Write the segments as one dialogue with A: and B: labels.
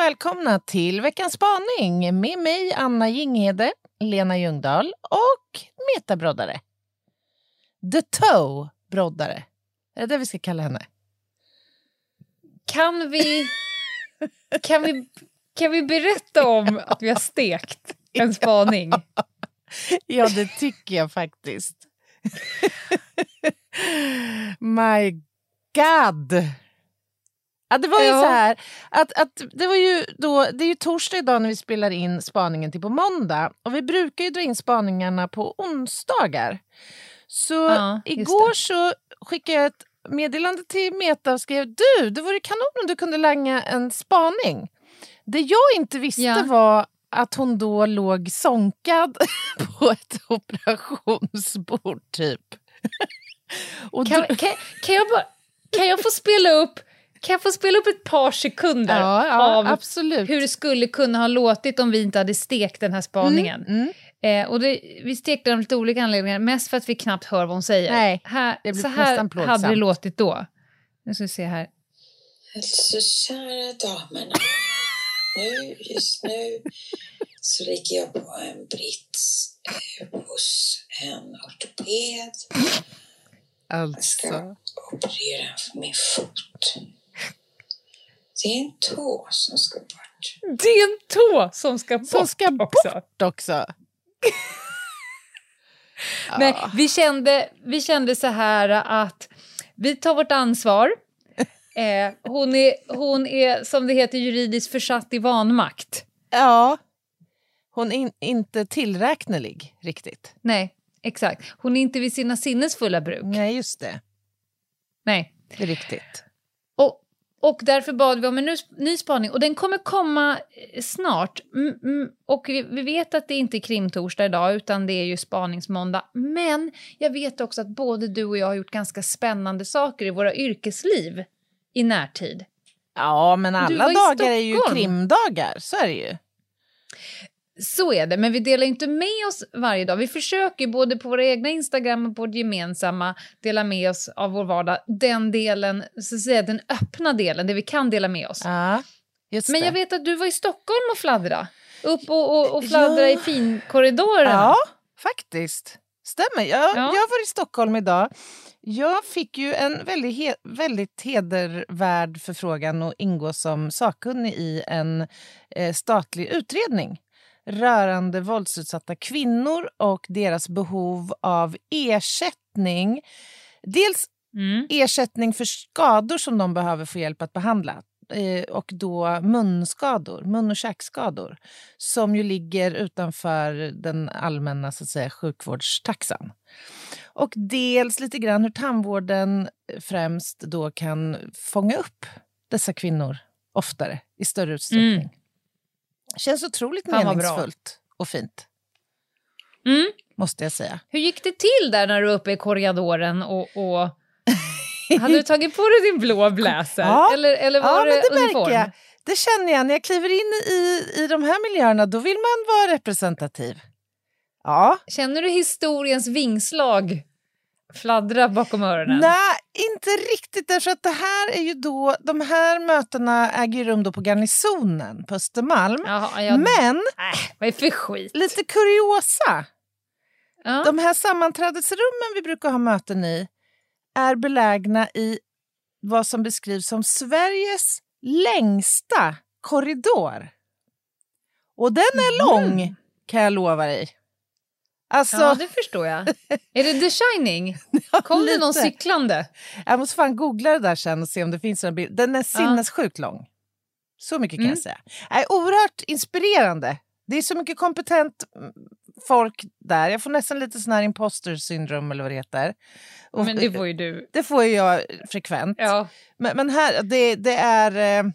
A: Välkomna till veckans spaning med mig Anna Jinghede, Lena Ljungdahl och Meta Broddare. The Toe Broddare. Är det det vi ska kalla henne?
B: Kan vi, kan, vi, kan vi berätta om att vi har stekt en spaning?
A: Ja, det tycker jag faktiskt. My God! Ja, det var ju
B: Ja.
A: så här, att, att det, var ju då, det är ju torsdag idag när vi spelar in spaningen till på måndag. Och vi brukar ju dra in spaningarna på onsdagar. Så
B: Ja,
A: igår så skickade jag ett meddelande till Meta och skrev du, det vore kanon om du kunde langa en spaning. Det jag inte visste
B: Ja.
A: var att hon då låg sonkad på ett operationsbord typ.
B: Kan, kan, kan, jag bara, kan jag få spela upp kan jag få spela upp ett par sekunder
A: ja, ja,
B: av
A: absolut.
B: hur det skulle kunna ha låtit om vi inte hade stekt den här spaningen?
A: Mm.
B: Eh, och det, vi stekte den av lite olika anledningar, mest för att vi knappt hör vad hon säger.
A: Nej,
B: här,
A: det blir
B: så här hade
A: plågsamt.
B: det låtit då. Nu ska vi se här.
C: Alltså kära damerna. Nu, just nu så ligger jag på en brits eh, hos en ortoped. Jag ska
A: Alltså.
C: operera min fot. Det är en tå som ska bort.
B: Det är en tå som ska bort
A: Som ska
B: också.
A: bort också.
B: Nej, vi, kände, vi kände så här att vi tar vårt ansvar. Eh, hon, är, hon är, som det heter juridiskt, försatt i vanmakt.
A: Ja. Hon är in, inte tillräknelig riktigt.
B: Nej, exakt. Hon är inte vid sina sinnesfulla bruk.
A: Nej, just det.
B: Nej.
A: Det är riktigt.
B: Och, därför bad vi om en ny, ny spaning och den kommer komma eh, snart. Mm, mm, och vi, vi vet att det inte är krimtorsdag idag utan det är ju spaningsmåndag. Men jag vet också att både du och jag har gjort ganska spännande saker i våra yrkesliv i närtid.
A: Ja, men alla dagar är ju krimdagar. Så är det ju.
B: Så är det, men vi delar inte med oss varje dag. Vi försöker både på våra egna Instagram och på vårt gemensamma dela med oss av vår vardag. Den delen, så att säga, den öppna delen, det vi kan dela med oss.
A: Ja, just
B: Men jag vet att du var i Stockholm och fladdra. Upp och, och, och fladdra
A: Ja.
B: i finkorridorerna.
A: Ja, faktiskt. Stämmer. Jag,
B: Ja.
A: jag var i Stockholm idag. Jag fick ju en väldigt, he- väldigt hedervärd förfrågan att ingå som sakkunnig i en eh, statlig utredning rörande våldsutsatta kvinnor och deras behov av ersättning. Dels
B: Mm.
A: ersättning för skador som de behöver få hjälp att behandla. Eh, och då munskador, mun och käkskador som ju ligger utanför den allmänna så att säga, sjukvårdstaxan. Och dels lite grann hur tandvården främst då kan fånga upp dessa kvinnor oftare, i större utsträckning.
B: Mm.
A: Känns otroligt
B: Fan,
A: meningsfullt och fint,
B: Mm.
A: måste jag säga.
B: Hur gick det till där när du var uppe i korridoren och... och... Hade du tagit på dig din blå blazer?
A: Ja.
B: Eller, eller var
A: Ja,
B: det,
A: men det
B: uniform?
A: jag. Det känner jag. När jag kliver in i, i de här miljöerna, då vill man vara representativ. Ja.
B: Känner du historiens vingslag fladdra bakom öronen?
A: Nej, inte riktigt. Därför att det här är ju då, de här mötena äger ju rum då på Garnisonen på Östermalm.
B: Jaha, jag,
A: Men
B: Nej, vad är för skit?
A: lite kuriosa.
B: Ja.
A: De här sammanträdesrummen vi brukar ha möten i är belägna i vad som beskrivs som Sveriges längsta korridor. Och den är lång, kan jag lova dig. Alltså,
B: ja, det förstår jag. Är det The Shining? Kom det någon cyklande?
A: jag måste fan googla det där sen och se om det finns några bilder. Den är sinnessjukt lång. Så mycket kan
B: Mm.
A: jag säga. Nej, oerhört inspirerande. Det är så mycket kompetent folk där. Jag får nästan lite sån här imposter syndrom eller vad det heter. Och-
B: Men det får ju du.
A: det får jag frekvent.
B: Ja.
A: Men, men här, det, det, är, eh,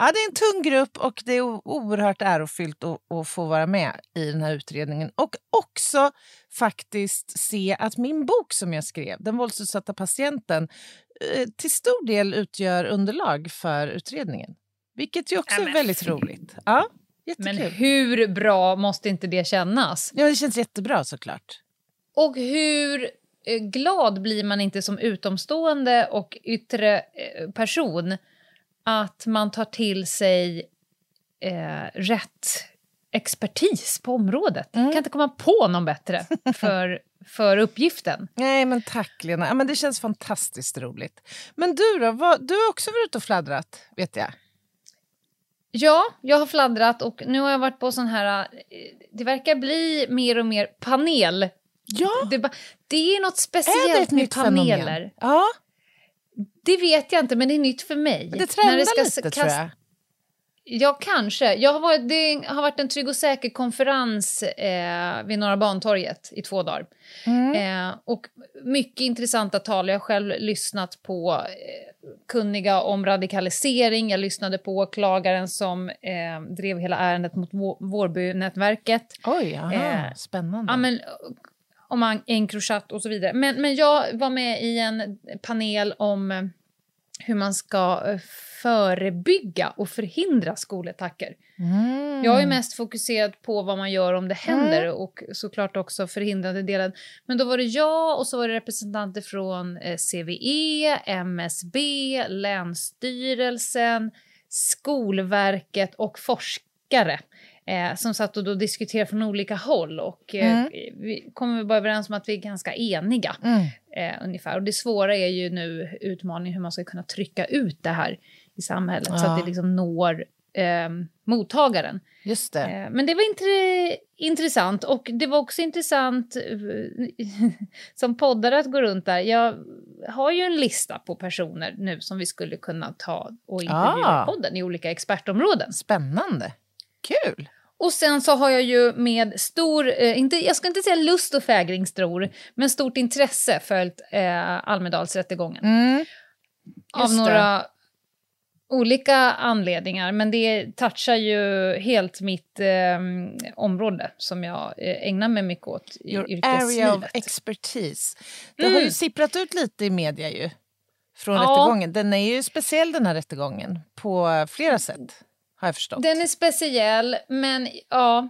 A: ja, det är en tung grupp och det är oerhört ärofyllt att, att få vara med i den här utredningen. Och också faktiskt se att min bok som jag skrev, Den våldsutsatta patienten, eh, till stor del utgör underlag för utredningen. Vilket ju också
B: Ja,
A: är
B: men
A: väldigt roligt. Ja,
B: Men
A: jättekul.
B: hur bra måste inte det kännas?
A: Ja, det känns jättebra såklart.
B: Och hur eh, glad blir man inte som utomstående och yttre eh, person att man tar till sig eh, rätt expertis på området?
A: Mm.
B: Kan inte komma på någon bättre för, för uppgiften.
A: Nej, men tack Lena. Ja, men det känns fantastiskt roligt. Men du då? Vad, du har också varit ute och fladdrat, vet jag.
B: Ja, jag har fladdrat och nu har jag varit på sån här... eh, Det verkar bli mer och mer panel.
A: Ja,
B: Det, det är något
A: är
B: speciellt
A: ett
B: med paneler.
A: fenomen? Ja,
B: Det vet jag inte, men det är nytt för mig.
A: men det
B: När
A: trendar
B: ska
A: lite tror jag.
B: Ja, kanske. Jag har varit, det har varit en Trygg och säker-konferens eh, vid Norra Bantorget i två dagar.
A: Mm.
B: Eh, och mycket intressanta tal. Jag har själv lyssnat på eh, kunniga om radikalisering. Jag lyssnade på åklagaren som eh, drev hela ärendet mot Vå- Vårbynätverket.
A: Oj, aha,
B: Eh,
A: spännande.
B: Ja, men, om Encrochat och så vidare. Men, men jag var med i en panel om eh, hur man ska eh, förebygga och förhindra skolattacker.
A: Mm.
B: Jag är mest fokuserad på vad man gör om det händer och såklart också förhindrande delen. Men då var det jag och så var det representanter från eh, CVE, MSB, Länsstyrelsen, Skolverket och forskare eh, som satt och då diskuterade från olika håll. Och eh,
A: Mm.
B: vi kommer bara överens om att vi är ganska eniga
A: Mm.
B: eh, ungefär. Och det svåra är ju nu utmaningen hur man ska kunna trycka ut det här i samhället så
A: Ja.
B: att det liksom når eh, mottagaren.
A: Just det.
B: Eh, men det var intre- intressant och det var också intressant eh, som poddare att gå runt där. Jag har ju en lista på personer nu som vi skulle kunna ta och intervjua
A: Ah.
B: podden i olika expertområden.
A: Spännande. Kul.
B: Och sen så har jag ju med stor, eh, inte, jag ska inte säga lust och fägringstror, men stort intresse följt eh, Almedalsrättegången.
A: Mm.
B: Av
A: det.
B: några olika anledningar, men det touchar ju helt mitt eh, område som jag eh, ägnar mig mycket åt i
A: Your area
B: yrkeslivet.
A: of expertise. Det
B: Mm.
A: har ju sipprat ut lite i media ju. Från
B: Ja.
A: rättegången. Den är ju speciell den här rättegången. På flera sätt. Har jag förstått.
B: Den är speciell, men ja...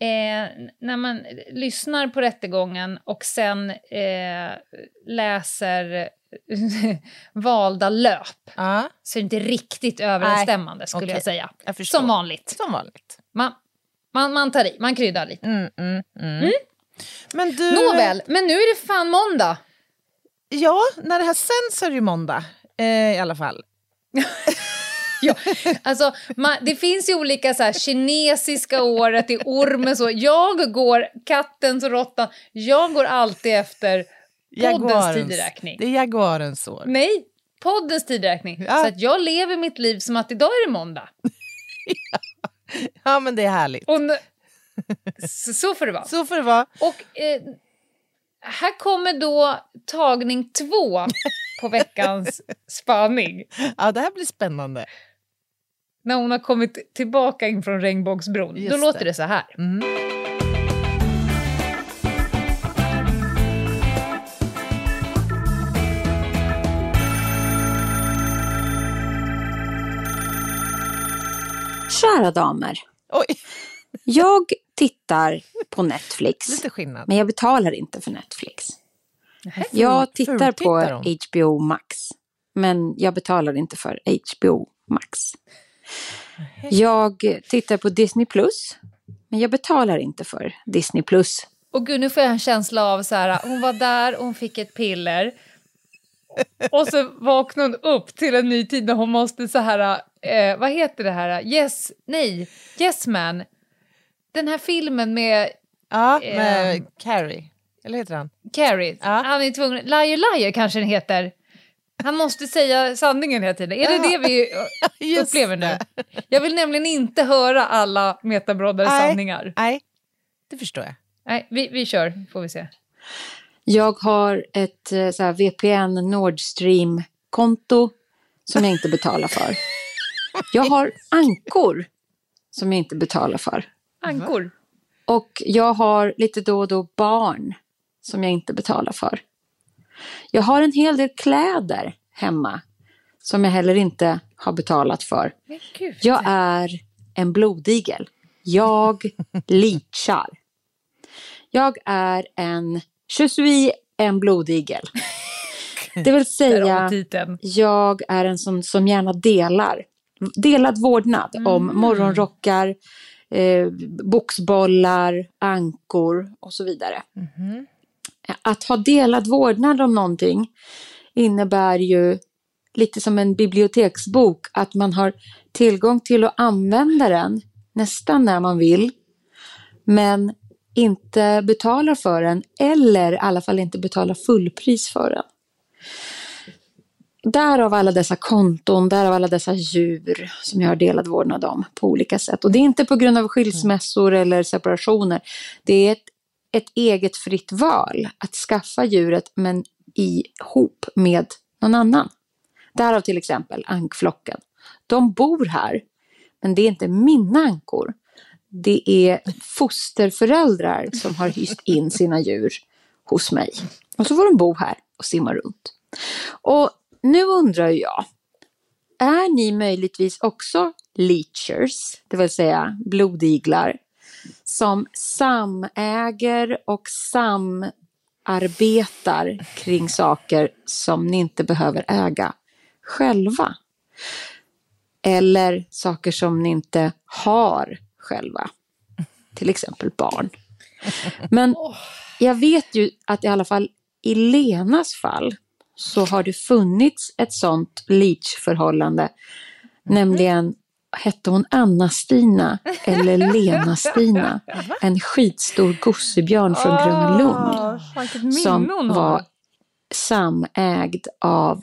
B: Eh, när man lyssnar på rättegången och sen eh, läser valda löp
A: Ja,
B: så är det inte riktigt överensstämmande skulle
A: okej.
B: jag säga.
A: jag.
B: Som vanligt.
A: Som vanligt.
B: Man, man, man tar i, man kryddar lite.
A: Mm, mm, mm. Men du...
B: Nåväl, men nu är det fan måndag.
A: Ja, när det här sänds är det ju måndag. Eh, I alla fall.
B: Ja, alltså, man, det finns ju olika så här, kinesiska året i ormen. Så. Jag går kattens och råttan. Jag går alltid efter poddens
A: Jaguarens-
B: tideräkning.
A: Det är jaguarens år.
B: Nej, poddens tideräkning.
A: Ja.
B: Så att jag lever mitt liv som att idag är det måndag.
A: Ja, men det är härligt.
B: Och så får det vara.
A: Så får det vara.
B: Och eh, här kommer då tagning två på veckans spaning.
A: Ja, det här blir spännande.
B: När hon har kommit tillbaka in från regnbågsbron.
A: Just
B: Då låter
A: det.
B: det så här.
A: Mm.
D: Kära damer,
A: Oj,
D: jag tittar på Netflix,
A: lite skillnad.
D: men jag betalar inte för Netflix. Jag tittar på? HBO Max, men jag betalar inte för HBO Max. Jag tittar på Disney Plus, men jag betalar inte för Disney Plus.
B: Och gud, nu får jag en känsla av så här, hon var där och hon fick ett piller. Och så vaknade hon upp till en ny tid när hon måste så här, eh, vad heter det här, yes, nej, yes man. Den här filmen med
A: Ja, med
B: Ehm.
A: Carrie. Eller heter han?
B: Carrie,
A: Ja.
B: han är tvungen, Liar Liar kanske den heter. Han måste säga sanningen hela tiden. Är det det vi upplever nu? Jag vill nämligen inte höra alla metabroddares
A: Nej.
B: sanningar.
A: Nej, det förstår jag.
B: Nej, vi, vi kör, får vi se.
D: Jag har ett eh, så här, VPN Nord Stream-konto som jag inte betalar för. Jag har ankor som jag inte betalar för.
B: Ankor.
D: Och jag har lite då och då barn som jag inte betalar för. Jag har en hel del kläder hemma som jag heller inte har betalat för. Jag är en blodigel. Jag leachar. Jag är en... Je suis en blodigel. Det vill säga, jag är en som, som gärna delar. Delad vårdnad om morgonrockar, eh, boxbollar, ankor och så vidare. Att ha delad vårdnad om någonting innebär ju lite som en biblioteksbok, att man har tillgång till att använda den nästan när man vill, men inte betalar för den eller i alla fall inte betalar fullpris för den. Därav alla dessa konton, därav alla dessa djur som jag har delad vårdnad om på olika sätt. Och det är inte på grund av skilsmässor eller separationer. Det är ett, ett eget fritt val att skaffa djuret men ihop med någon annan. Därav till exempel ankflocken. De bor här, men det är inte mina ankor. Det är fosterföräldrar som har hyst in sina djur hos mig. Och så får de bo här och simma runt. Och nu undrar jag, är ni möjligtvis också leechers, det vill säga blodiglar, som samäger och samarbetar kring saker som ni inte behöver äga själva? Eller saker som ni inte har själva, till exempel barn. Men jag vet ju att i alla fall i Lenas fall så har det funnits ett sånt leach-förhållande. Nämligen, hette hon Anna-Stina eller Lena-Stina? En skitstor gossebjörn från Gröna Lund. Som var samägd av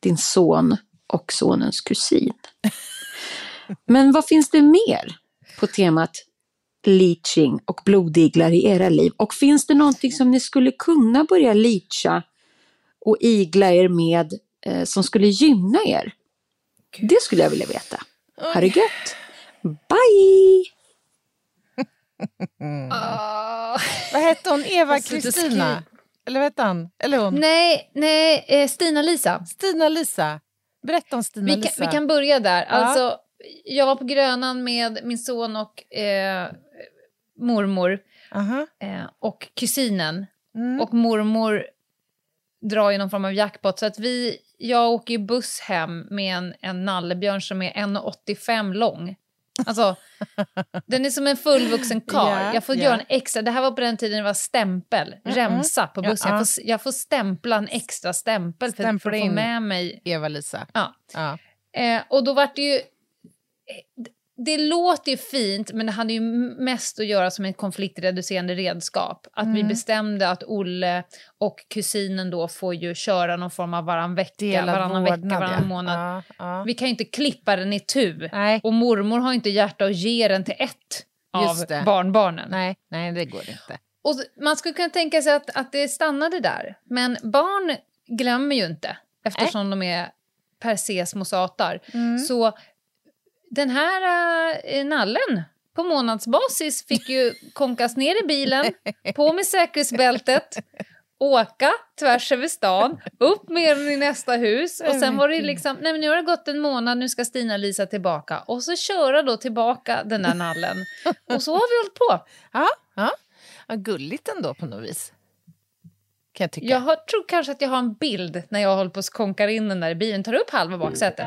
D: din son och sonens kusin. Men vad finns det mer på temat leaching och blodiglar i era liv? Och finns det någonting som ni skulle kunna börja leacha och igla er med eh, som skulle gynna er? Det skulle jag vilja veta. Ha det gött! Bye!
A: Vad hette hon? Eva
B: Jag sitter och
A: Kristina?
B: skriver.
A: Eller vad hette han? Eller hon?
B: Nej, nej eh, Stina-Lisa.
A: Stina-Lisa. Berätta om
B: Vi
A: Stina-Lisa.
B: kan, vi kan börja där. Alltså, jag var på Grönan med min son och eh, mormor
A: Aha.
B: eh, och kusinen.
A: Mm.
B: Och mormor drar ju någon form av jackpot. Så att vi, jag åker ju buss hem med en, en nallebjörn som är 1,85 lång. Alltså, den är som en fullvuxen karl.
A: Ja,
B: jag får
A: ja.
B: göra en extra, det här var på den tiden det var stämpel, remsa på bussen.
A: ja.
B: Jag, får, jag får stämpla en extra stämpel för, för att få med mig.
A: Eva-Lisa.
B: Ja.
A: Ja.
B: Eh, och då vart det ju... Det låter ju fint, men det hade ju mest att göra som ett konfliktreducerande redskap. Att vi bestämde att Olle och kusinen då får ju köra någon form av varann vecka,
A: Delad
B: varannan vecka,
A: vårdnad,
B: varannan
A: ja.
B: månad.
A: Ja, ja.
B: Vi kan ju inte klippa den i tu.
A: Nej.
B: Och mormor har inte hjärta att ge den till ett av barnbarnen.
A: Nej, nej, det går inte.
B: Och man skulle kunna tänka sig att, att det stannade där. Men barn glömmer ju inte eftersom de är per se små satar. Så den här äh, nallen på månadsbasis fick ju konkas ner i bilen, på med säkerhetsbältet, åka tvärs över stan, upp med den i nästa hus och sen var det liksom, nej men nu har det gått en månad, nu ska Stina-Lisa tillbaka och så köra då tillbaka den där nallen. Och så har vi hållit på.
A: Ja, ja. ja gulligt ändå på något vis. Kan jag tycka.
B: Jag har, tror kanske att jag har en bild när jag håller på och konkar in den där i bilen. Tar upp halva baksätet.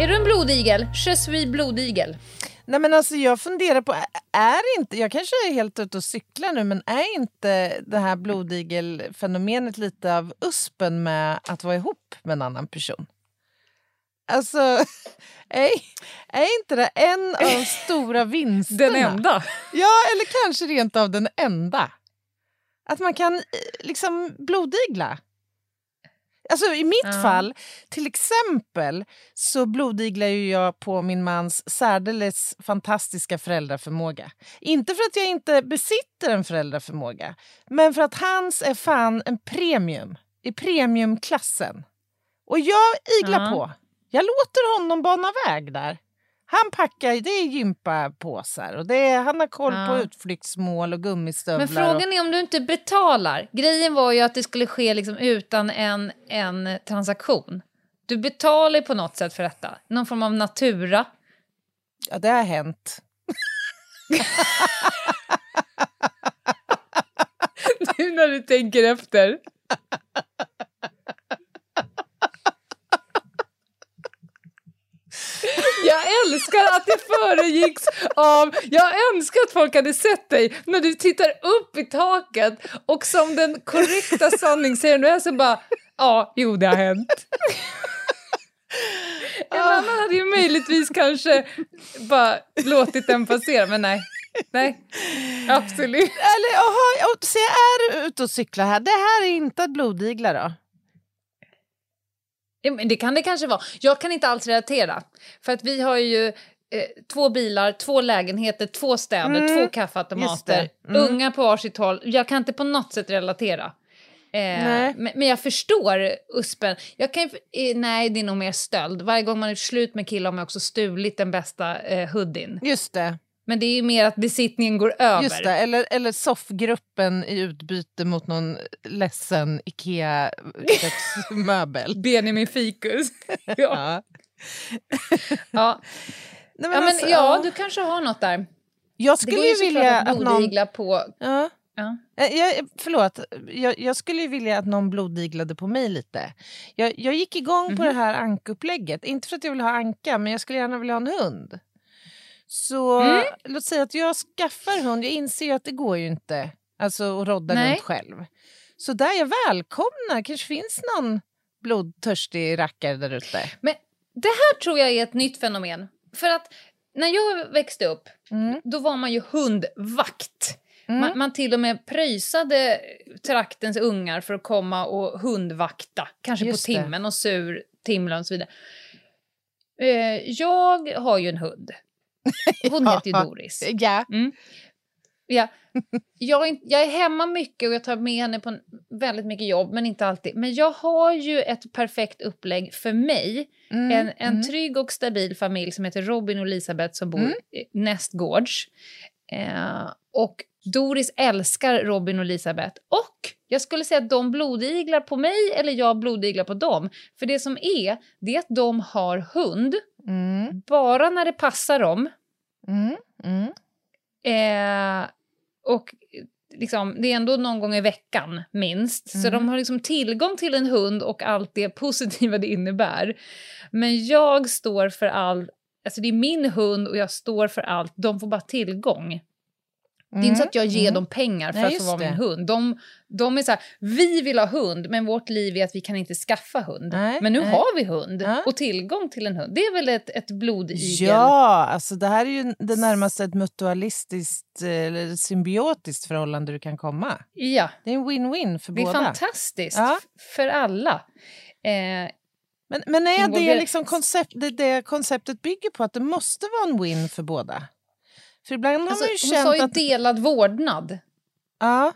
B: Är du en blodigel? Je suis blodigel.
A: Nej men alltså jag funderar på, är inte, jag kanske är helt ute och cyklar nu men är inte det här blodigelfenomenet lite av uspen med att vara ihop med en annan person? Alltså, är, är inte det en av de stora vinsterna?
B: Den enda?
A: Ja, eller kanske rent av den enda. Att man kan eh, liksom blodigla. Alltså i mitt
B: Ja.
A: fall, till exempel, så blodiglar ju jag på min mans särdeles fantastiska föräldraförmåga. Inte för att jag inte besitter en föräldraförmåga, men för att hans är fan en premium, i premiumklassen. Och jag iglar
B: Ja.
A: på. Jag låter honom bana väg där. Han packar, det är gympapåsar och det är, han har koll
B: Ja.
A: på utflyktsmål och gummistövlar.
B: Men frågan är om du inte betalar. Grejen var ju att det skulle ske liksom utan en, en transaktion. Du betalar ju på något sätt för detta. Någon form av natura.
A: Ja, det har hänt.
B: Nu när du tänker efter. Jag älskar att det föregicks av... Jag önskar att folk hade sett dig när du tittar upp i taket och som den korrekta sanningssägaren du är så bara... Ja, jo det har hänt. En annan hade ju möjligtvis kanske bara låtit den passera, men nej. Nej, absolut.
A: Eller aha, och se, är ute och cyklar här? Det här är inte att blodigla då?
B: Det kan det kanske vara. Jag kan inte alls relatera. För att vi har ju eh, två bilar, två lägenheter, två städer,
A: Mm,
B: två kaffeautomater.
A: Mm.
B: unga på varsitt håll. Jag kan inte på något sätt relatera. Eh, men, men jag förstår uspen. Jag kan, eh, nej, det är nog mer stöld. Varje gång man är slut med killar har man också stulit den bästa eh, hoodien.
A: Just det.
B: Men det är ju mer att besittningen går över.
A: Just det. Eller, eller soffgruppen i utbyte mot någon ledsen Ikea-köksmöbel.
B: Benjamin Fikus. ja.
A: ja.
B: Ja.
A: Nej,
B: ja, men
A: alltså,
B: ja, du kanske har något där.
A: Jag
B: Det
A: skulle
B: går ju
A: ju vilja
B: att
A: att någon...
B: på...
A: Ja.
B: Ja.
A: Eh, Jag, förlåt, jag, jag skulle ju vilja att någon blodiglade på mig lite. Jag, jag gick igång på
B: Mhm.
A: det här ankupplägget. Inte för att jag vill ha anka, men jag skulle gärna vilja ha en hund. Så
B: Mm.
A: låt säga att jag skaffar hund. Jag inser ju att det går ju inte alltså, att rodda
B: Nej.
A: runt själv. Så där jag välkomnar, kanske finns någon blodtörstig rackare där ute.
B: Men det här tror jag är ett nytt fenomen. För att när jag växte upp,
A: Mm.
B: då var man ju hundvakt. Man, man till och med pröjsade traktens ungar för att komma och hundvakta. Kanske
A: Just
B: på
A: det.
B: timmen och sur timlön och så vidare. Eh, jag har ju en hund. Hon heter ju Doris.
A: Ja.
B: Mm. Ja. Jag, är, jag är hemma mycket och jag tar med henne på väldigt mycket jobb, men inte alltid. Men jag har ju ett perfekt upplägg för mig.
A: Mm,
B: En, en
A: mm.
B: trygg och stabil familj som heter Robin och Elisabeth som bor
A: Mm.
B: nästgårds. Eh, och Doris älskar Robin och Elisabeth. Och jag skulle säga att de blodiglar på mig eller jag blodiglar på dem. För det som är, det är att de har hund
A: Mm.
B: bara när det passar dem.
A: Mm. Mm.
B: Eh, och liksom, det är ändå någon gång i veckan minst. Så
A: Mm.
B: de har liksom tillgång till en hund och allt det positiva det innebär. Men jag står för all... Alltså det är min hund och jag står för allt. De får bara tillgång. Det är inte så att jag ger
A: Mm.
B: dem pengar för
A: Nej,
B: att få vara
A: det.
B: min hund. De, de är så här, vi vill ha hund, men vårt liv är att vi kan inte skaffa hund.
A: Nej,
B: men nu
A: nej.
B: har vi hund
A: Ja.
B: och tillgång till en hund. Det är väl ett, ett blodigel?
A: Ja, alltså det här är ju det närmaste ett mutualistiskt eller symbiotiskt förhållande du kan komma.
B: ja.
A: Det är en win-win för
B: Det är
A: båda.
B: fantastiskt
A: Ja.
B: för alla. Eh,
A: Men, men är det liksom koncept, det, det konceptet bygger på att det måste vara en win för båda? För ibland har
B: alltså,
A: man ju
B: hon
A: känt
B: sa ju
A: att...
B: delad vårdnad.
A: Ja.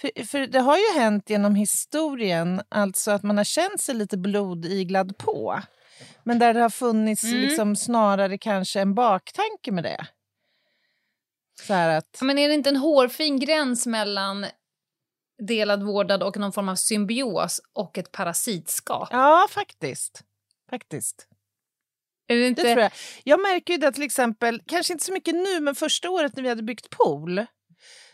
A: För, för det har ju hänt genom historien alltså att man har känt sig lite blodiglad på. Men där det har funnits
B: Mm.
A: liksom snarare kanske en baktanke med det. Så att...
B: Men är det inte en hårfin gräns mellan delad vårdnad och någon form av symbios och ett parasitskap?
A: Ja, faktiskt. Faktiskt.
B: Är det inte...
A: Det tror jag. Jag märker ju det till exempel, kanske inte så mycket nu, men första året när vi hade byggt pool,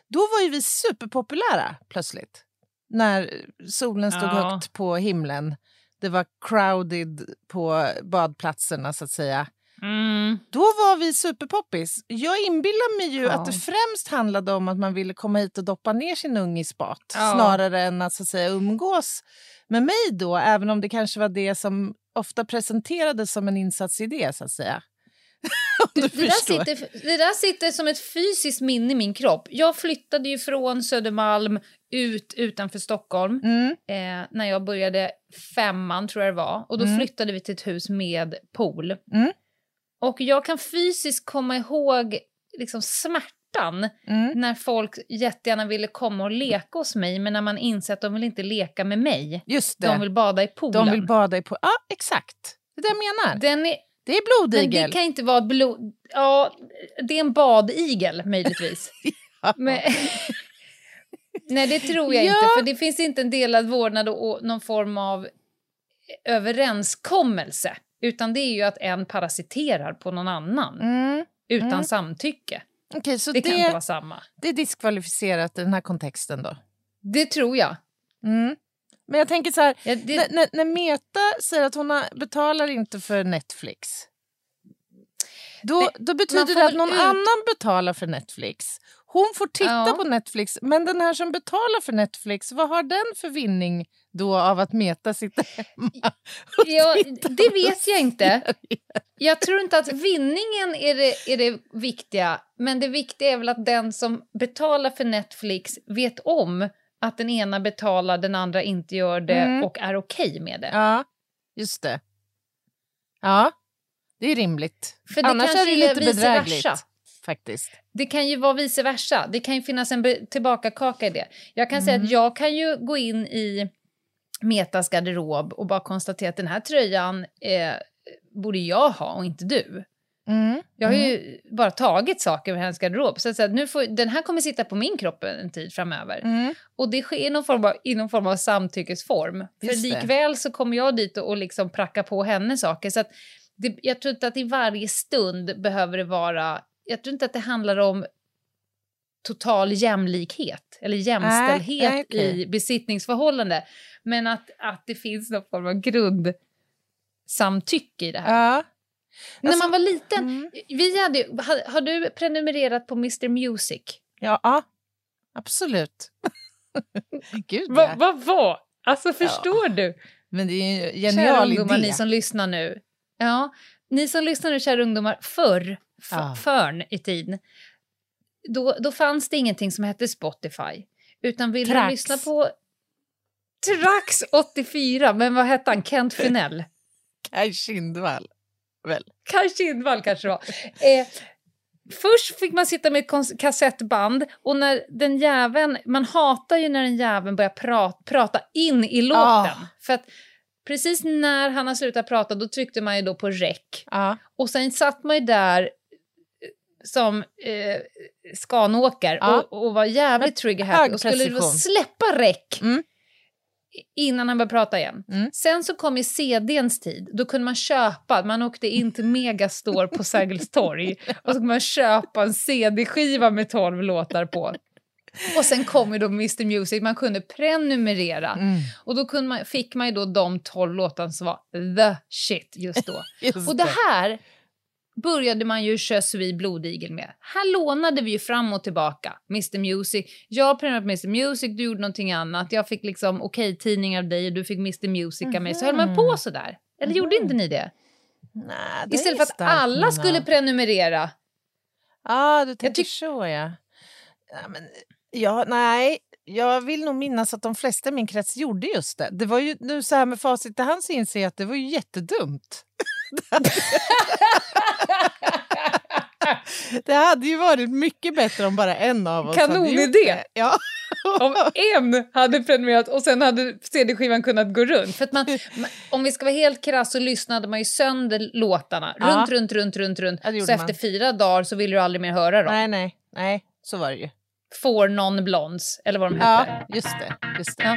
A: då var ju vi superpopulära plötsligt. När solen stod
B: Ja.
A: högt på himlen. Det var crowded på badplatserna så att säga.
B: Mm.
A: Då var vi superpoppis. Jag inbillar mig ju
B: Ja.
A: att det främst handlade om att man ville komma hit och doppa ner sin unge i spat.
B: Ja.
A: Snarare än att, så att säga, umgås med mig då. Även om det kanske var det som ofta presenterades som en insatsidé så att säga.
B: Det där, sitter, det där sitter som ett fysiskt minne i min kropp. Jag flyttade ju från Södermalm ut utanför Stockholm
A: Mm.
B: eh, när jag började femman, tror jag det var. Och då
A: Mm.
B: flyttade vi till ett hus med pool.
A: Mm.
B: Och jag kan fysiskt komma ihåg liksom smärtan
A: Mm.
B: när folk jättegärna ville komma och leka hos mig men när man inser att de vill inte leka med mig.
A: Just det.
B: De vill bada i poolen.
A: De vill bada i pool. Ja, exakt. Det är det jag menar.
B: Den är,
A: Det är
B: men
A: blodigel.
B: det kan inte vara blod... Ja, det är en badigel möjligtvis. Men... Nej, det tror jag
A: Ja.
B: inte. För det finns inte en delad vårdnad och någon form av överenskommelse. Utan det är ju att en parasiterar på någon annan
A: Mm.
B: utan
A: Mm.
B: samtycke.
A: Okej, så
B: Det
A: det,
B: kan inte vara samma.
A: det är diskvalificerat i den här kontexten då?
B: Det tror jag.
A: Mm. Men jag tänker så här,
B: Ja, det-
A: när, när, när Meta säger att hon betalar inte för Netflix, då,
B: Nej,
A: då betyder det att någon
B: ut-
A: annan betalar för Netflix. Hon får titta
B: Ja.
A: på Netflix, men den här som betalar för Netflix, vad har den för vinning då av att Meta sitter hemma?
B: Ja, det vet jag inte. Jag tror inte att vinningen är det, är det viktiga, men det viktiga är väl att den som betalar för Netflix vet om att den ena betalar, den andra inte gör det
A: Mm.
B: och är okej med det.
A: Ja, just det. Ja, det är rimligt.
B: För det
A: Annars är det lite bedrägligt.
B: versa.
A: Faktiskt.
B: Det kan ju vara vice versa. Det kan ju finnas en tillbakakaka i det. Jag kan säga
A: Mm.
B: att jag kan ju gå in i Metas garderob och bara konstatera att den här tröjan eh, borde jag ha och inte du.
A: Mm.
B: Jag har ju bara tagit saker ur hennes garderob. Så att säga, nu får, den här kommer sitta på min kropp en tid framöver.
A: Mm.
B: Och det sker i någon form av, i någon form av samtyckesform. För
A: Just det.
B: likväl så kommer jag dit och, och liksom pracka på henne saker. Så att det, jag tror inte att i varje stund behöver det vara... Jag tror inte att det handlar om total jämlikhet eller jämställdhet
A: nej, okej.
B: i besittningsförhållande. Men att, att det finns någon form av grundsamtycke i det här.
A: Ja.
B: När
A: Alltså,
B: man var liten,
A: mm.
B: vi hade, har, har du prenumererat på Mr Music?
A: Ja, ja, absolut. Gud, ja.
B: Vad vad var? Alltså förstår du?
A: Men det är en
B: Kära
A: genial
B: ungdomar,
A: idé.
B: ni som lyssnar nu. Ja, ni som lyssnar nu, kära ungdomar, förr, f-
A: Ja.
B: förn i tiden, då, då fanns det ingenting som hette Spotify. Utan ville du lyssna på Trax 84, men vad hette han? Kent Finell?
A: Kaj Kindvall. Väl?
B: Kaj Kindvall kanske det var. Eh, först fick man sitta med ett kassettband och när den jäveln, man hatar ju när den jäveln börjar pra- prata in i låten.
A: Ah.
B: För att precis när han har slutat prata då tryckte man ju då på rec.
A: Ja.
B: Och sen satt man ju där som eh, skanåker
A: Ja.
B: och, och var jävligt trigger
A: hög
B: happy och skulle
A: precision.
B: släppa rec
A: Mm.
B: innan han började prata igen.
A: Mm.
B: Sen så kom ju CDns tid. Då kunde man köpa, man åkte in till Megastore på Sergels torg och så kunde man köpa en CD-skiva med 12 låtar på. Och sen kom ju då Mr Music, man kunde prenumerera.
A: Mm.
B: Och då kunde man, fick man ju då de 12 låtarna som var the shit just då.
A: Just
B: Och det här började man ju köra vid blodigel med. Här lånade vi ju fram och tillbaka. Mr Music. Jag prenumererade på Mr Music, du gjorde någonting annat. Jag fick liksom okej-tidningar av dig och du fick Mr Music av mig. Så höll man på sådär. Eller gjorde inte ni det?
A: Nej, det
B: Istället för att alla
A: Nina.
B: skulle prenumerera.
A: Ja, du tänker så ja. ja, men, ja. Nej, jag vill nog minnas att de flesta i min krets gjorde just det. Det var ju nu så här med facit i hand så inser jag att det var ju jättedumt. det hade ju varit mycket bättre om bara en av oss hade gjort
B: Kanonidé.
A: det. Ja,
B: om en hade prenumererat och sen hade CD-skivan kunnat gå runt. För att man, om vi ska vara helt krass så lyssnade man ju sönder låtarna.
A: Ja.
B: Runt, runt, runt, runt, runt.
A: Ja,
B: så
A: man.
B: efter fyra dagar så ville du aldrig mer höra dem.
A: Nej, nej, nej, så var det ju.
B: Four Non Blondes, eller vad de
A: Ja,
B: hette.
A: just det. Just det.
B: Ja.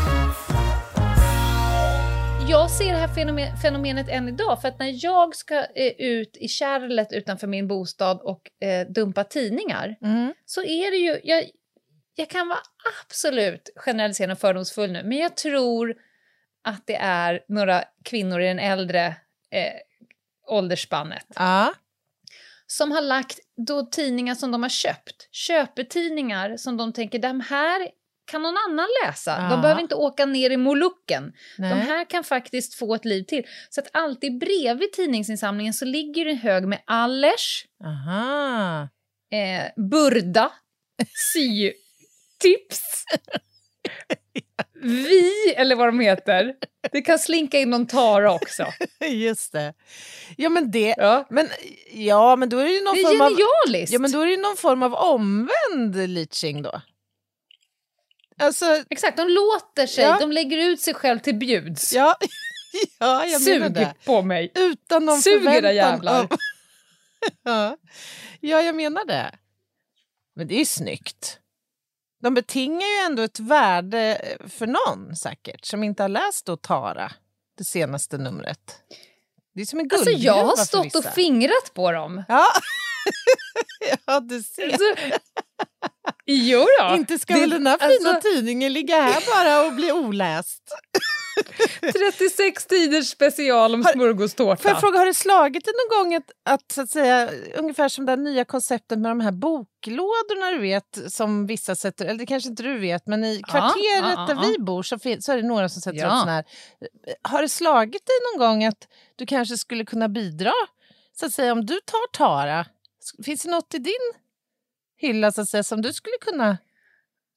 B: Jag ser det här fenomen, fenomenet än idag, för att när jag ska eh, ut i kärlet utanför min bostad och eh, dumpa tidningar,
A: Mm.
B: så är det ju... Jag, jag kan vara absolut generaliserande och fördomsfull nu, men jag tror att det är några kvinnor i den äldre eh, åldersspannet
A: Ja.
B: som har lagt då tidningar som de har köpt, köpetidningar som de tänker, de här kan någon annan läsa.
A: Ja.
B: De behöver inte åka ner i Molukken.
A: Nej.
B: De här kan faktiskt få ett liv till. Så att alltid bredvid tidningsinsamlingen så ligger det en hög med Allers,
A: Aha.
B: eh, Burda, sytips, Vi, eller vad de heter. Det kan slinka in någon Tara också.
A: Just det. Ja, men det...
B: Ja.
A: Men, ja, men då är det ju någon
B: Det är
A: form av...
B: genialiskt!
A: Ja, men då är det någon form av omvänd leaching då. Alltså,
B: Exakt, de låter sig,
A: Ja.
B: de lägger ut sig själv till bjuds.
A: ja, ja jag menar
B: Sug
A: det.
B: på mig.
A: Utan någon
B: Sug era jävlar.
A: av- ja. ja, jag menar det. Men det är ju snyggt. De betingar ju ändå ett värde för någon säkert som inte har läst då Tara, det senaste numret. Det är som en
B: Alltså
A: guldgruva
B: jag har stått och fingrat på dem.
A: Ja. ja, du ser.
B: Alltså, jo då.
A: Inte ska
B: Det-
A: väl den här fina
B: alltså-
A: tidningen ligga här bara och bli oläst?
B: 36 tiders special om
A: Har-
B: smörgåstårta.
A: Får jag fråga, har det slagit dig någon gång att, att, så att säga, ungefär som det nya konceptet med de här boklådorna du vet, som vissa sätter, eller det kanske inte du vet, men i kvarteret
B: ja,
A: där
B: ja.
A: vi bor så, så är det några som sätter
B: Ja.
A: upp såna här. Har det slagit dig någon gång att du kanske skulle kunna bidra? Så att säga, om du tar Tara, finns det något i din hylla så att säga, som du skulle kunna...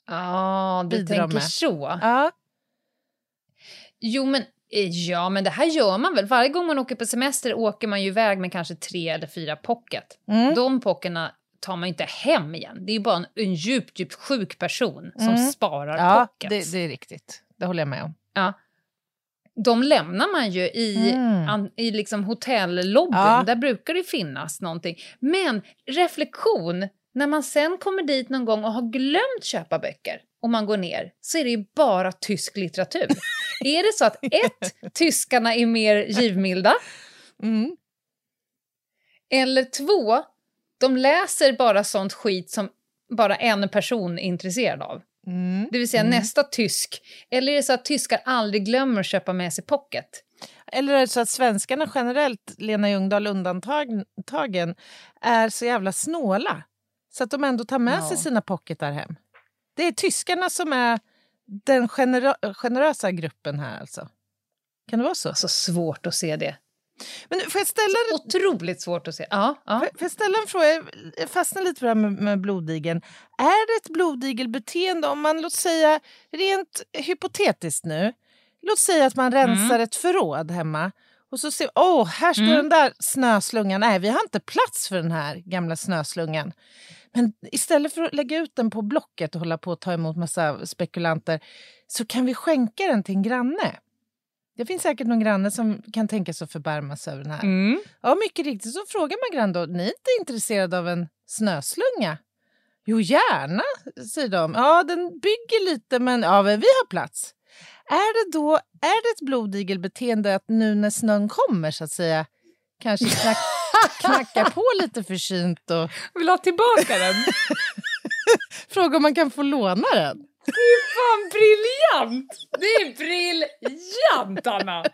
B: Ja, du
A: Bidra
B: tänker
A: med.
B: så.
A: Ja,
B: Jo, men eh, ja, men det här gör man väl. Varje gång man åker på semester åker man ju iväg med kanske tre eller fyra pocket.
A: Mm.
B: De pockerna tar man inte hem igen. Det är bara en, en djupt, djupt sjuk person som
A: Mm.
B: sparar
A: ja
B: pockets.
A: det, det är riktigt. Det håller jag med om.
B: Ja. De lämnar man ju i,
A: Mm.
B: an, i liksom hotellobbyn.
A: Ja.
B: Där brukar det finnas någonting. Men reflektion, när man sen kommer dit någon gång och har glömt köpa böcker och man går ner så är det ju bara tysk litteratur. är det så att ett, tyskarna är mer givmilda
A: Mm.
B: eller två, de läser bara sånt skit som bara en person är intresserad av.
A: Mm.
B: Det vill säga nästa tysk. Eller är det så att tyskar aldrig glömmer att köpa med sig pocket?
A: Eller är det så att svenskarna generellt, Lena Ljungdahl undantagen, är så jävla snåla så att de ändå tar med
B: Ja.
A: sig sina pocketar hem? Det är tyskarna som är den genera- generösa gruppen här alltså. Kan det vara så?
B: Alltså svårt att se det.
A: Men får jag ställa,
B: Otroligt svårt att se. Ja, ja.
A: får jag ställa en fråga? Jag fastnar lite på det här med, med bloddigeln. Är det ett bloddigelbeteende om man, låt säga, rent hypotetiskt nu, låt säga att man rensar ett förråd hemma och så ser åh, här står
B: Mm.
A: den där snöslungan. Nej, vi har inte plats för den här gamla snöslungan. Men istället för att lägga ut den på Blocket och hålla på att ta emot massa spekulanter så kan vi skänka den till en granne. Det finns säkert någon granne som kan tänka sig att förbarma sig över den här.
B: Mm.
A: Ja, mycket riktigt. Så frågar man grannen då, ni är inte intresserade av en snöslunga? Jo, gärna, säger de. Ja, den bygger lite, men ja, men vi har plats. Är det då är det ett bloddigelbeteende att nu när snön kommer, så att säga, kanske knack, knackar på lite försynt och
B: Vill ha tillbaka den?
A: frågar om man kan få låna den.
B: Det är fan briljant! Det är briljant, Anna!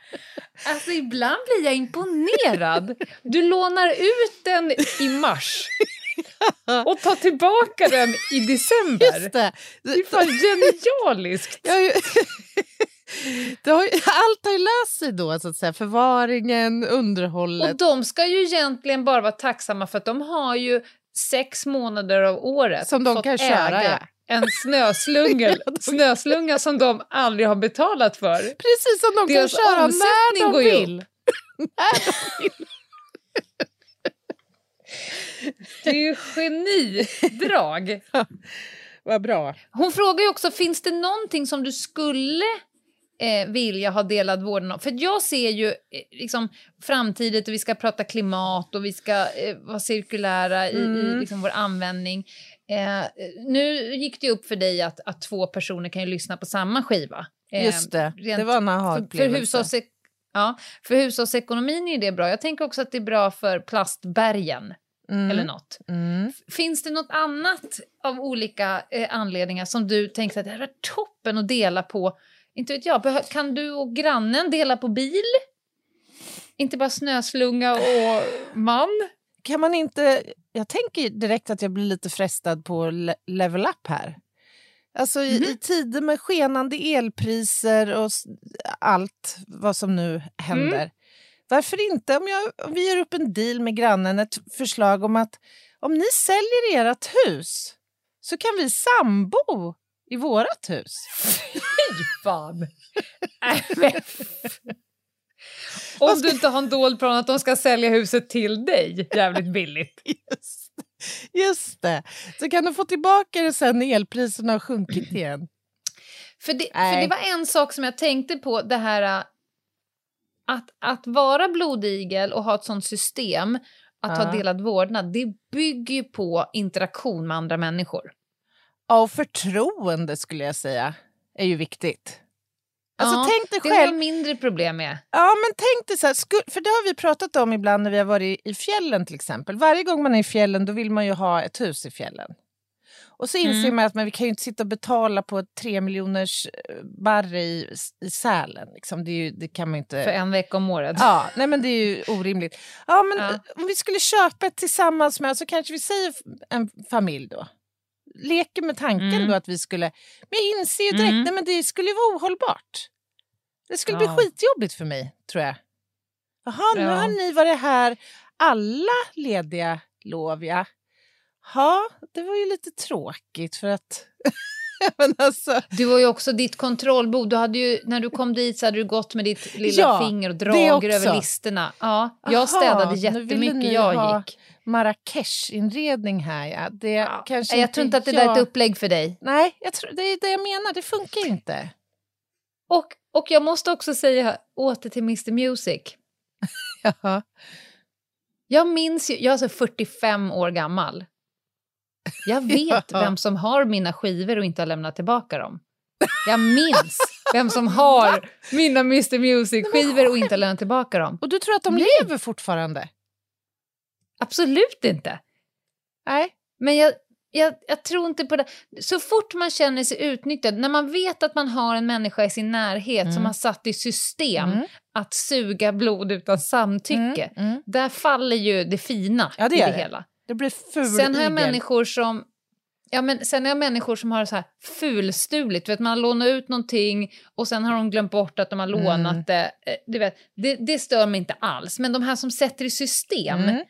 B: Alltså, ibland blir jag imponerad. Du lånar ut den i mars och tar tillbaka den i december.
A: Just det.
B: Det är fan genialiskt!
A: Jag har ju, har ju, allt har ju löst sig då, så att säga. Förvaringen, underhållet.
B: Och de ska ju egentligen bara vara tacksamma för att de har ju sex månader av året
A: Som de
B: fått
A: kan köra,
B: äga
A: ja.
B: en snöslunga, snöslunga som de aldrig har betalat för.
A: Precis som de
B: Deras
A: kan köra när de
B: går
A: vill. när de vill.
B: Det är ju genidrag.
A: Vad bra.
B: Hon frågar ju också, finns det någonting som du skulle eh, vilja ha delad vårdnad? För jag ser ju eh, liksom, framtiden och vi ska prata klimat och vi ska eh, vara cirkulära i, i
A: Mm.
B: liksom, vår användning. Eh, nu gick det upp för dig att, att två personer kan lyssna på samma skiva. Eh,
A: Just det,
B: rent-
A: det var en
B: för, för,
A: aha-upplevelse.
B: hushållsek- ja, för hushållsekonomin är det bra. Jag tänker också att det är bra för plastbergen
A: Mm.
B: eller något.
A: Mm.
B: Finns det något annat av olika eh, anledningar som du tänkte att det här var toppen att dela på? Inte vet jag, kan du och grannen dela på bil? Inte bara snöslunga och man?
A: Kan man inte... Jag tänker direkt att jag blir lite frestad på le- level up här. Alltså i, i tider med skenande elpriser och allt vad som nu händer. Varför inte, om, jag, om vi gör upp en deal med grannen, ett förslag om att om ni säljer ert hus så kan vi sambo i vårt hus.
B: Fy fan! F- Om du inte har en dold plan att de ska sälja huset till dig jävligt billigt.
A: Just, just det. Så kan du få tillbaka det sen när elpriserna har sjunkit igen.
B: För det, för det var en sak som jag tänkte på, det här äh, att, att vara blodigel och ha ett sånt system, att
A: Ja.
B: ha delad vårdnad, det bygger ju på interaktion med andra människor.
A: Ja, och förtroende skulle jag säga är ju viktigt. Alltså
B: Ja,
A: tänk dig
B: det har jag
A: själv.
B: mindre problem med.
A: Ja, men tänk dig så här, för det har vi pratat om ibland när vi har varit i fjällen till exempel. Varje gång man är i fjällen då vill man ju ha ett hus i fjällen. Och så inser
B: Mm.
A: man att men vi kan ju inte sitta och betala på tre miljoners eh, barr i, i Sälen. Liksom. Det, ju, det kan man inte...
B: För en vecka om året.
A: Ja, nej men det är ju orimligt. Ja, men
B: Ja.
A: om vi skulle köpa ett tillsammans med, så kanske vi säger en familj då. Leker med tanken
B: Mm.
A: då att vi skulle... Men jag inser ju direkt,
B: Mm.
A: nej men det skulle ju vara ohållbart. Det skulle bli
B: Ja.
A: skitjobbigt för mig, tror jag. Jaha, nu
B: Ja.
A: har ni varit här alla lediga lov, ja. Ja, det var ju lite tråkigt för att... alltså,
B: Du har ju också ditt kontrollbord. Du hade ju, när du kom dit så hade du gått med ditt lilla
A: Ja,
B: finger och dragit över listorna. Ja,
A: Aha,
B: jag städade
A: nu ville
B: jättemycket, jag
A: ha
B: gick.
A: Marrakesh-inredning här, ja. Det kanske
B: Nej, jag tror inte att det där är ett upplägg för dig.
A: Nej, jag tror, det är det jag menar. Det funkar inte.
B: Och, och jag måste också säga åter till Mr Music.
A: Jaha.
B: Jag minns ju, jag är alltså 45 år gammal. Jag vet
A: Ja.
B: vem som har mina skivor och inte har lämnat tillbaka dem. Jag minns vem som har mina Mr Music-skivor och inte har lämnat tillbaka dem.
A: Och du tror att de
B: Nej.
A: lever fortfarande?
B: Absolut inte.
A: Nej.
B: Men jag, jag, jag tror inte på det. Så fort man känner sig utnyttjad, när man vet att man har en människa i sin närhet som
A: Mm.
B: har satt i system
A: Mm.
B: att suga blod utan samtycke,
A: Mm, mm.
B: där faller ju det fina
A: Ja, det
B: i det,
A: det.
B: hela.
A: Det blir ful
B: Sen har jag
A: igel.
B: människor som Ja, men sen har jag människor som har så här fulstuligt. Vet, man har lånat ut någonting och sen har de glömt bort att de har
A: Mm.
B: lånat det. Eh, Du vet, det. Det stör mig inte alls. Men de här som sätter i system,
A: Mm.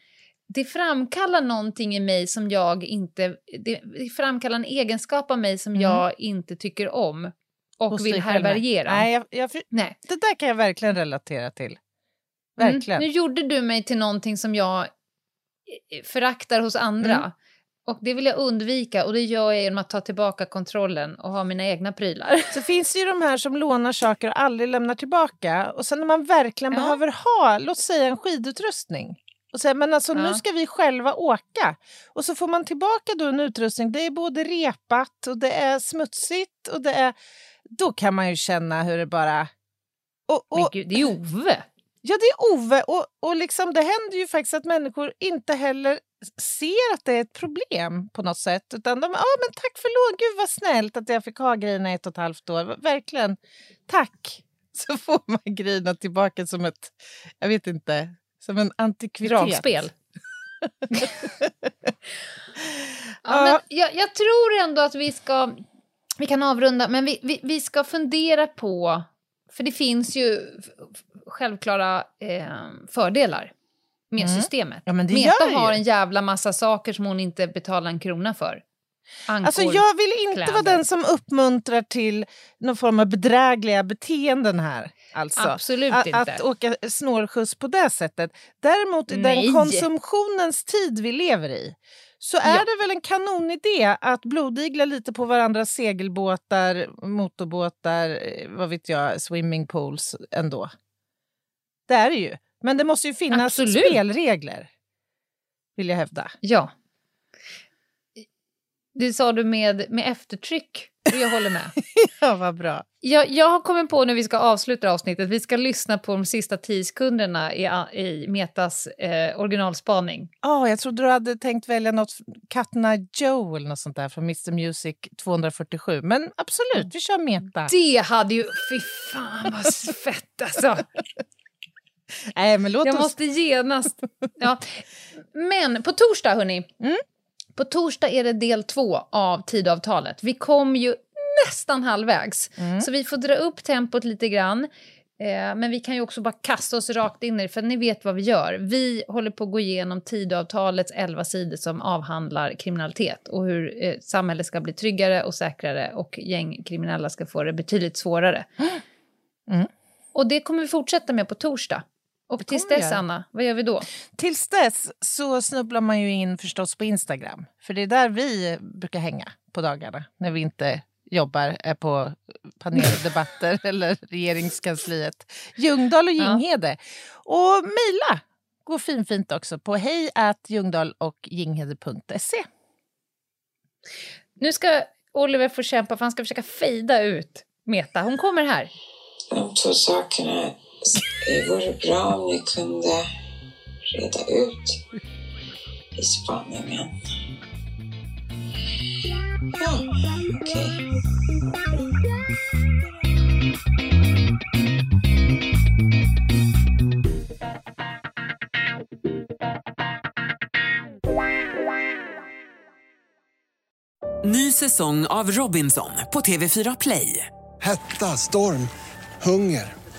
B: Det framkallar någonting i mig som jag inte... Det, det framkallar en egenskap av mig som
A: Mm.
B: jag inte tycker om och
A: Hos
B: vill härbärgera.
A: Nej, jag, jag,
B: Nej.
A: det där kan jag verkligen relatera till.
B: Mm.
A: Verkligen.
B: Nu gjorde du mig till någonting som jag eh, föraktar hos andra.
A: Mm.
B: Och det vill jag undvika och det gör jag genom att ta tillbaka kontrollen och ha mina egna prylar.
A: Så finns det ju de här som lånar saker och aldrig lämnar tillbaka. Och sen när man verkligen
B: Ja.
A: behöver ha, låt säga en skidutrustning. Och säga, men alltså
B: Ja.
A: nu ska vi själva åka. Och så får man tillbaka då en utrustning. Det är både repat och det är smutsigt och det är... Då kan man ju känna hur det bara... Och,
B: Men
A: och,
B: gud, det är Ove!
A: Ja, det är Ove. Och, och liksom, det händer ju faktiskt att människor inte heller ser att det är ett problem på något sätt. Utan de, ja ah, men tack för lån, gud vad snällt att jag fick ha grejerna i ett och ett halvt år. Verkligen, tack. Så får man grejerna tillbaka som ett, jag vet inte, som en antikvitet.
B: Dragspel. ja, men jag, jag, tror ändå att vi ska, vi kan avrunda, men vi, vi, vi ska fundera på, för det finns ju självklara eh, fördelar med mm. systemet.
A: Ja,
B: Meta har en jävla massa saker som hon inte betalar en krona för.
A: Ankor, alltså jag vill inte kläder. vara den som uppmuntrar till någon form av bedrägliga beteenden här. Alltså.
B: Absolut
A: att,
B: inte.
A: Att åka snålskjuts på det sättet. Däremot i den konsumtionens tid vi lever i så är ja. det väl en kanonidé att blodigla lite på varandras segelbåtar, motorbåtar, eh, vad vet jag, swimmingpools ändå. Det är det ju. Men det måste ju finnas Absolut. spelregler, vill jag hävda.
B: Ja. Det sa du med, med eftertryck jag håller med.
A: ja, vad bra.
B: Jag, jag har kommit på när vi ska avsluta avsnittet, vi ska lyssna på de sista tio sekunderna i, i Metas eh, originalspaning.
A: Oh, jag trodde du hade tänkt välja något, Katna Joe eller något sånt där från Mr Music 247. Men absolut, vi kör Meta.
B: Det hade ju, fy fan vad fett alltså.
A: Nej, men låt
B: jag
A: oss...
B: måste genast... Ja. Men på torsdag, hörni. Mm. På torsdag är det del två av Tidavtalet. Vi kom ju nästan halvvägs, mm. så vi får dra upp tempot lite grann. Eh, men vi kan ju också bara kasta oss rakt in i det, för ni vet vad vi gör. Vi håller på att gå igenom Tidöavtalets elva sidor som avhandlar kriminalitet och hur eh, samhället ska bli tryggare och säkrare och gängkriminella ska få det betydligt svårare. Mm. Och det kommer vi fortsätta med på torsdag. Och tills dess, Anna, vad gör vi då?
A: Tills dess så snubblar man ju in förstås på Instagram. För det är där vi brukar hänga på dagarna när vi inte jobbar, är på paneldebatter eller regeringskansliet. Ljungdahl och Ginghede. Ja. Och mejla går finfint också på hej och ginghede.se.
B: Nu ska Oliver få kämpa för han ska försöka fejda ut Meta. Hon kommer här.
C: De två det vore bra om ni kunde reda ut i spaningen. Ja, okej. Okay.
E: Ny säsong av Robinson på TV4 Play.
F: Hetta, storm, hunger.